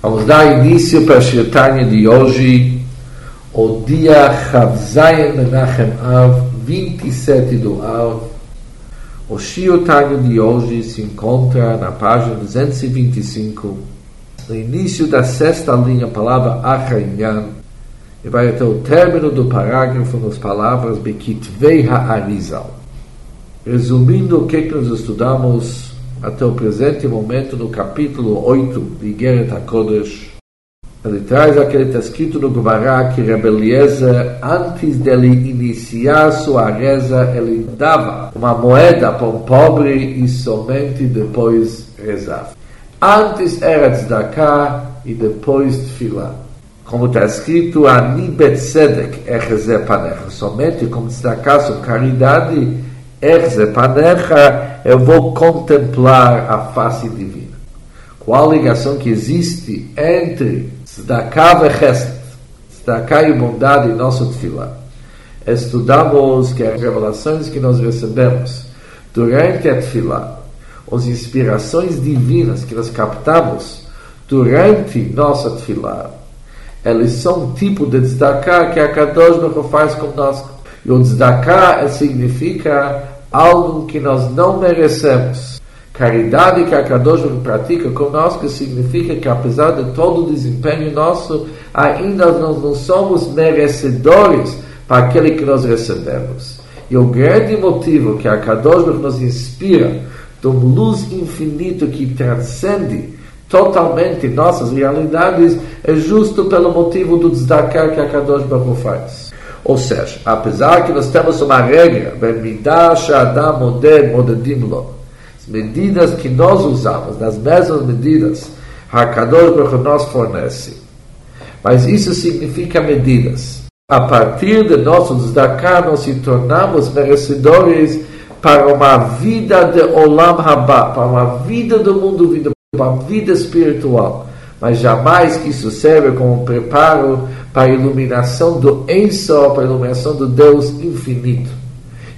Vamos dar início para a Shirtanya de hoje, o dia Chavzayan Menachem Av, 27 do Av. O Shirtanya de hoje se encontra na página 225, no início da sexta linha, a palavra Achainyan, e vai até o término do parágrafo nas palavras Bekitvei Ha'arizal. Resumindo o que, que nós estudamos até o presente momento no capítulo 8 de Geret HaKodesh. Ele traz aquele que está escrito no Gumará que Rebeliezer, antes dele iniciar sua reza, ele dava uma moeda para um pobre e somente depois rezava. Antes era tzedakah e depois tefilá. Como está escrito, Ani betzedek echeze panecha. Somente com tzedakah, sua caridade, echeze panecha, eu vou contemplar a face divina. Qual a ligação que existe entre Tzedakah e Chesed, Tzedakah e bondade em nosso tefilá? Estudamos que as revelações que nós recebemos durante a tefilá, as inspirações divinas que nós captamos durante nossa tefilá, eles são um tipo de tzedakah que a Kadosh Baruch faz conosco. E o tzedakah significa algo que nós não merecemos. Caridade que a Kadosh pratica conosco significa que, apesar de todo o desempenho nosso, ainda nós não somos merecedores para aquele que nós recebemos. E o grande motivo que a Kadosh nos inspira, uma luz infinita que transcende totalmente nossas realidades, é justo pelo motivo do tzedakah que a Kadosh faz. Ou seja, apesar que nós temos uma regra, as medidas que nós usamos, nas mesmas medidas, Hakadosh Baruch nos fornece. Mas isso significa medidas. A partir de nossos destacar, nós se tornamos merecedores para uma vida de Olam Haba, para uma vida do mundo, para uma vida espiritual mas jamais que isso serve como preparo para a iluminação do Enso, para a iluminação do Deus infinito.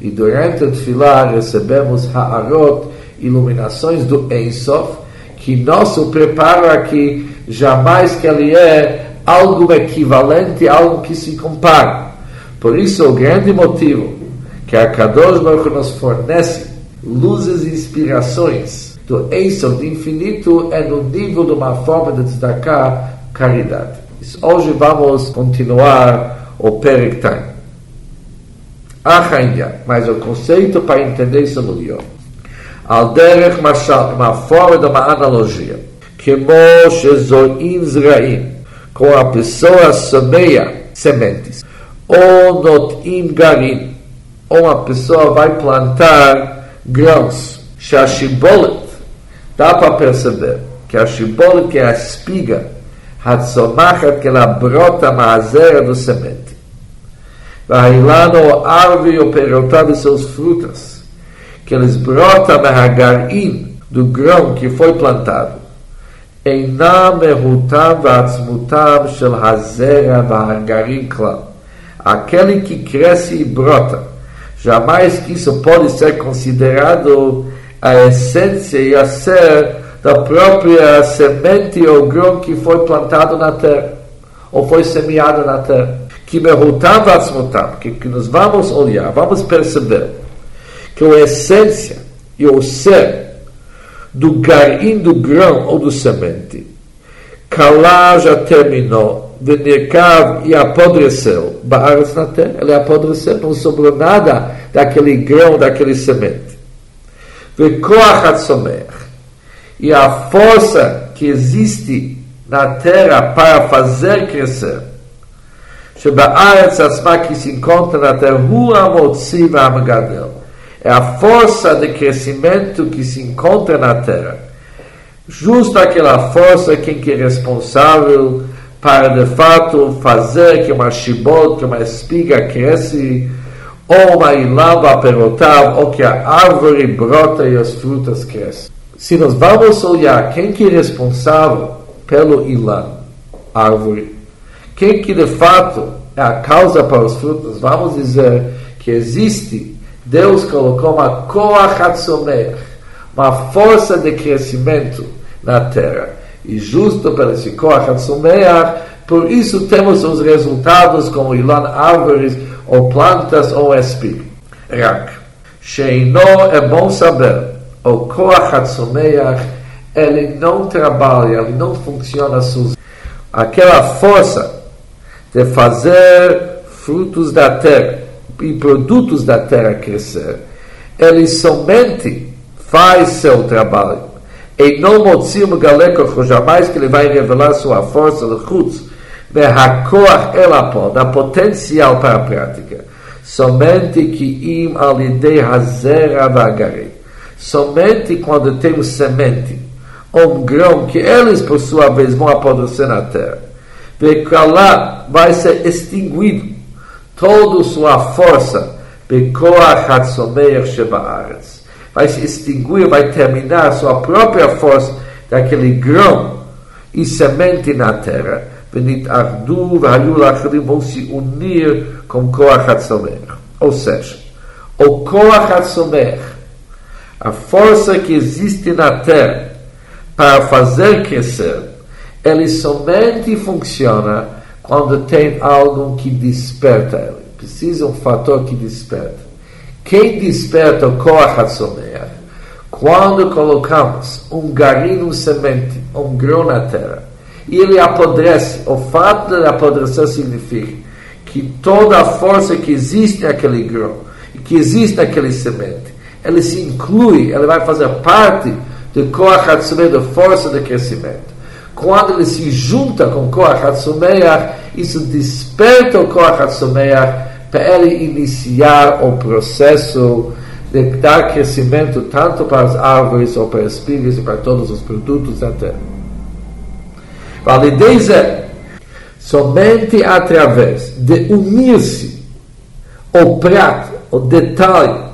E durante a Tfilah recebemos Ha'arot, iluminações do Ensof, que nosso preparo aqui jamais que ele é algo equivalente, algo que se compara. Por isso, o grande motivo que a Kadosh Baruch nos fornece luzes e inspirações do Eisel, do infinito, é no nível de uma forma de destacar caridade. Hoje vamos continuar o Periktain. Achainha, mas o conceito para entender isso melhor. Al derech mashal, uma forma de uma analogia. Como shezoim zraim, com a pessoa semeia sementes. Ou notim garim, ou a pessoa vai plantar grãos. Shashibolet, Dá para perceber que a shibola, que é a espiga, O perotar de seus frutas, que eles brotam mahagarim, do grão que foi plantado. Einam mehutam vatzmutam shel hazera vahagarim klam. Aquele que cresce e brota, jamais que isso pode ser considerado a essência e a ser da própria semente ou grão que foi plantado na terra, ou foi semeado na terra. Que mehutam vatzmutam, que, que nós vamos olhar, vamos perceber que a essência e o ser do garim do grão ou do semente, Kalá já terminou, Venirkav e apodreceu, Baaras na terra, ele apodreceu, não sobrou nada daquele grão, daquele semente E a força que existe na terra para fazer crescer. שבארץ עצמה que se encontra na terra, הוא המוציא והמגדל. É a força de crescimento que se encontra na terra. Justo aquela força quem que é responsável para de fato fazer que uma chibot, que uma espiga cresce ou uma ilava perotav, ou que a árvore brota e as frutas crescem. Se nós vamos olhar quem que é responsável pelo ilã, árvore, quem que de fato é a causa para as frutas, vamos dizer que existe, Deus colocou uma koach uma força de crescimento na terra. E justo pelo esse Koach Hatzomeach, por isso temos os resultados como Ilan árvores, ou plantas, ou espiga. Rak. Sheino é bom saber, o Koach Hatzomeach, ele não trabalha, ele não funciona sozinho. Aquela força de fazer frutos da terra e produtos da terra crescer, ele somente faz seu trabalho. E não motzim galeco, jamais que ele vai revelar sua força de chutz, verhakoach elapó, da potencial para a prática. Somente que im alidei hazera vagare. Somente quando temos semente, um grão que eles por sua vez vão apodrecer na terra. Vekalá vai ser extinguido toda sua força. Vai se extinguir, vai terminar sua própria força daquele grão e semente na terra. Vão se unir com Koach Hatzomer. Ou seja, o Koach Hatzomer, a força que existe na terra para fazer crescer, ele somente funciona quando tem algo que desperta ele. Precisa um fator que desperta. Quem desperta o Koach Hatzomeach? Quando colocamos um garim, semente, um grão na terra, e ele apodrece, o fato de apodrecer significa que toda a força que existe naquele grão, que existe naquele semente, ele se inclui, ele vai fazer parte do Koach Hatzomeach, da força de crescimento. Quando ele se junta com Koach Hatzomeach, isso desperta o Koach Hatzomeach para ele iniciar o processo de dar crescimento tanto para as árvores ou para as espigas e para todos os produtos da terra. Vale dizer, somente através de unir-se o prato, o detalhe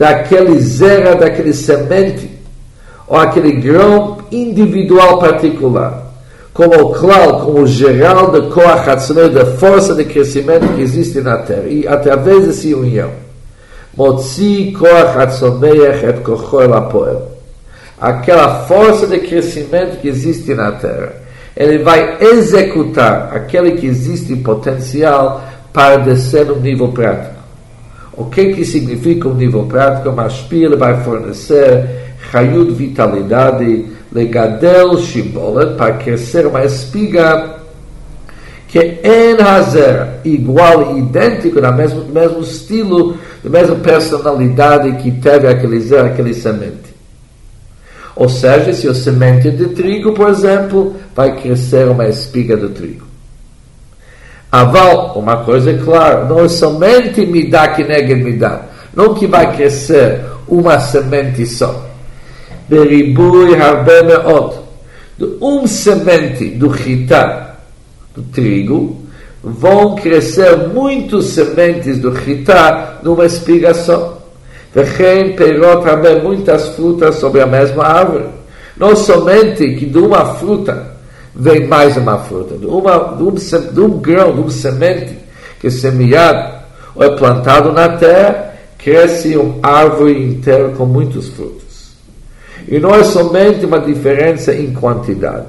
daquele zera, daquele semente, ou aquele grão individual particular, como o claro, como o geral da Koach da força de crescimento que existe na Terra. E através dessa união, Motzi Koach Hatzomeach et Apoel. Aquela força de crescimento que existe na Terra. Ele vai executar aquele que existe em potencial para descer no nível prático. O que que significa um nível prático? Mas ele vai fornecer Hayud vitalidade, legadel shibolet, para crescer uma espiga que é hazer, igual e idêntico, no mesmo, mesmo estilo, da mesma personalidade que teve aquele zer, aquele semente. Ou seja, se o semente é de trigo, por exemplo, vai crescer uma espiga de trigo. Aval, uma coisa é clara, não é somente me dá que nega me dá, não que vai crescer uma semente só. בריבוי הרבה מאוד. Um semente do chitá, do trigo, vão crescer muitos sementes do chitá numa espiga só. Vechem perot também muitas frutas sobre a mesma árvore. Não somente que de uma fruta vem mais uma fruta, de, uma, de, um, de um grão, de um semente que é semeado ou é plantado na terra, cresce uma árvore inteira com muitos frutos. E não é somente uma diferença em quantidade.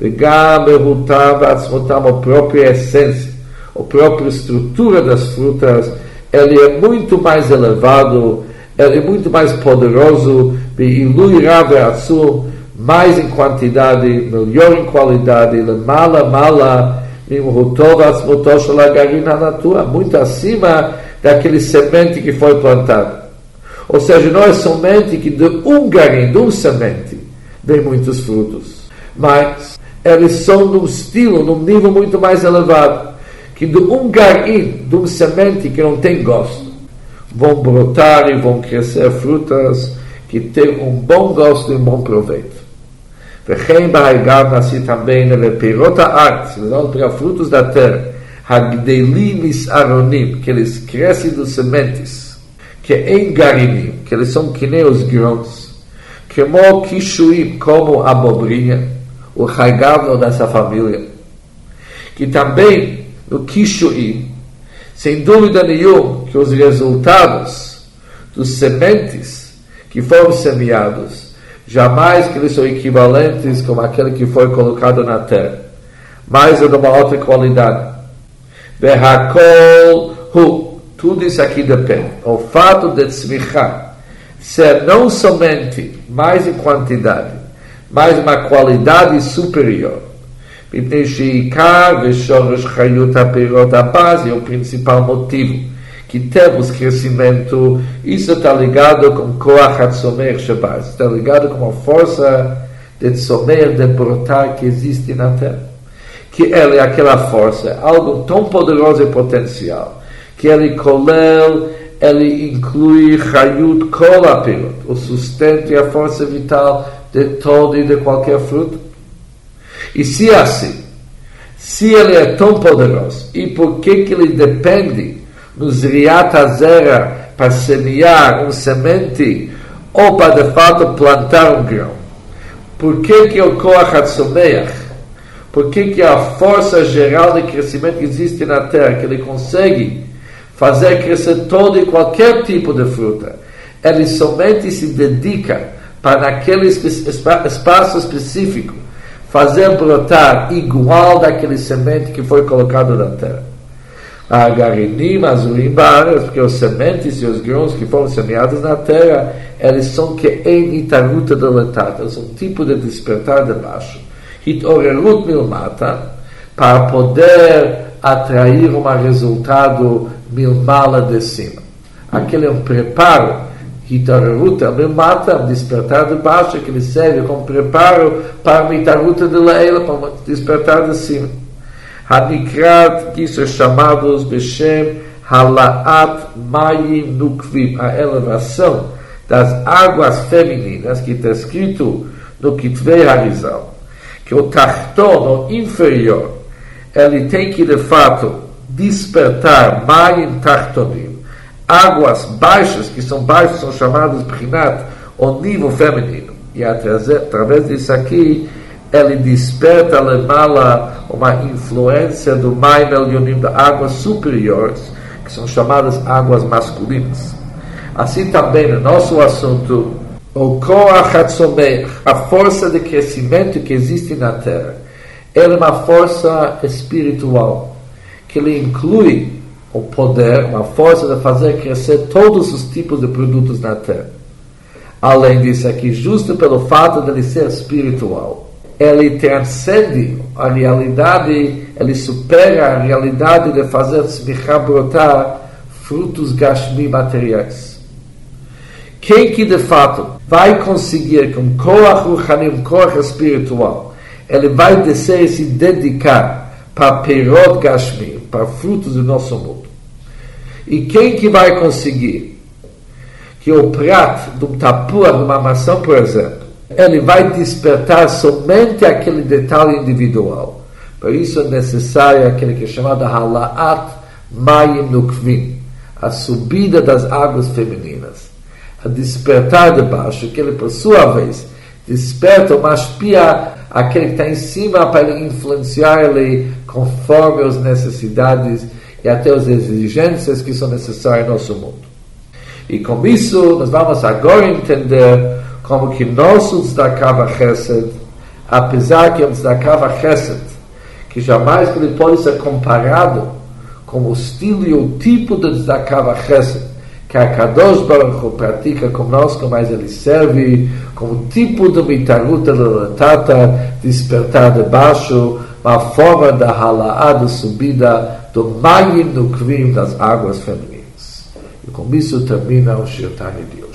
וגם מהותה ועצמותם, a própria essência, a própria estrutura das frutas, ele é muito mais elevado, ele é muito mais poderoso, ואילוי רב ועצום, mais em quantidade, melhor em qualidade, lemala, mala, muito acima daquele semente que foi plantado. Ou seja, não é somente que de um garim, de um semente, vem muitos frutos, mas eles são num estilo, num nível muito mais elevado, que de um garim, de um semente que não tem gosto, vão brotar e vão crescer frutas que têm um bom gosto e um bom proveito. וכן בהגב נעשי também לפירות הארץ, וזאת para frutos da terra, הגדלים מסערונים, que eles crescem dos sementes, que em Garinim, que eles são que nem os grãos, como Kishuim, como a abobrinha, o raigavno dessa família, que também no Kishuim, sem dúvida nenhuma, que os resultados dos sementes que foram semeados jamais que eles são equivalentes como aquele que foi colocado na terra, mas é de uma outra qualidade. Verhakol hu, tudo isso aqui depende. O fato de tzmichá ser não somente mais em quantidade, mas uma qualidade superior. Mipnei sheikar veshorosh chayut apirot paz é o principal motivo que temos crescimento, isso está ligado com Koach Hatzomer Shabbat, está ligado com a força de Tzomer, de brotar que existe na terra. Que ela é aquela força, algo tão poderoso e potencial, que ele colel, ele inclui Hayut Kol Apirot, o sustento e a força vital de todo e de qualquer fruto. E se é assim, se ele é tão poderoso, e por que, que ele depende no Zriat Azera para semear um semente ou para de fato plantar um grão. Por que, que o Koach Hatzomeach, por que, que a força geral de crescimento que existe na terra, que ele consegue fazer crescer todo e qualquer tipo de fruta, ele somente se dedica para naquele espaço específico fazer brotar igual daquele semente que foi colocado na terra. Agarinim, azurim baaretz, porque os sementes e os grãos que foram semeados na terra, eles são que em itaruta deletata, são um tipo de despertar de baixo. Hitorerut milmata, para poder atrair um resultado milmala de cima. Aquele é um preparo, hitorerut milmata, um despertar de baixo, que ele serve como preparo para uma itaruta de leila, para um despertar de cima. Hanikrat, que são chamados Beshem Halaat Mayim Nukvim, a elevação das águas femininas, que está escrito no Kitvei Harizal, que o Tachton, o inferior, ele tem que de fato despertar Mayim Tachtonim, águas baixas, que são baixas, são chamadas Prinat, o nível feminino. E através disso aqui, ele desperta lemala uma influência do Maim Elionim, da águas superiores, que são chamadas águas masculinas. Assim também, no nosso assunto, o Koach a força de crescimento que existe na Terra, ela é uma força espiritual, que ele inclui o poder, uma força de fazer crescer todos os tipos de produtos na Terra. Além disso, aqui, justo pelo fato de ele ser espiritual, ele transcende a realidade, ele supera a realidade de fazer tzmichá brotar frutos gashmi materiais. Quem que de fato vai conseguir com koach ruchanim, koach espiritual, ele vai descer e se dedicar para perot gashmi, para frutos do nosso mundo. E quem que vai conseguir que o prato de um tapua, de uma maçã, por exemplo, ele vai despertar somente aquele detalhe individual. Por isso é necessário aquele que é chamado Halaat Mayim Nukvim, a subida das águas femininas, a despertar de baixo, que ele, por sua vez, desperta ou maspia aquele que está em cima para influenciar ele conforme as necessidades e até as exigências que são necessárias no nosso mundo. E com isso, nós vamos agora entender como que nosso tzedakah chesed, apesar que é um tzedakah chesed, que jamais ele pode ser comparado com o estilo e o tipo de tzedakah chesed que a Kadosh Baruch Hu pratica conosco, mas ele serve como tipo de mitaruta lelatata, despertar de baixo, uma forma da halaá, da subida do mayim no crime das águas femininas. E com isso termina o Shirtani de.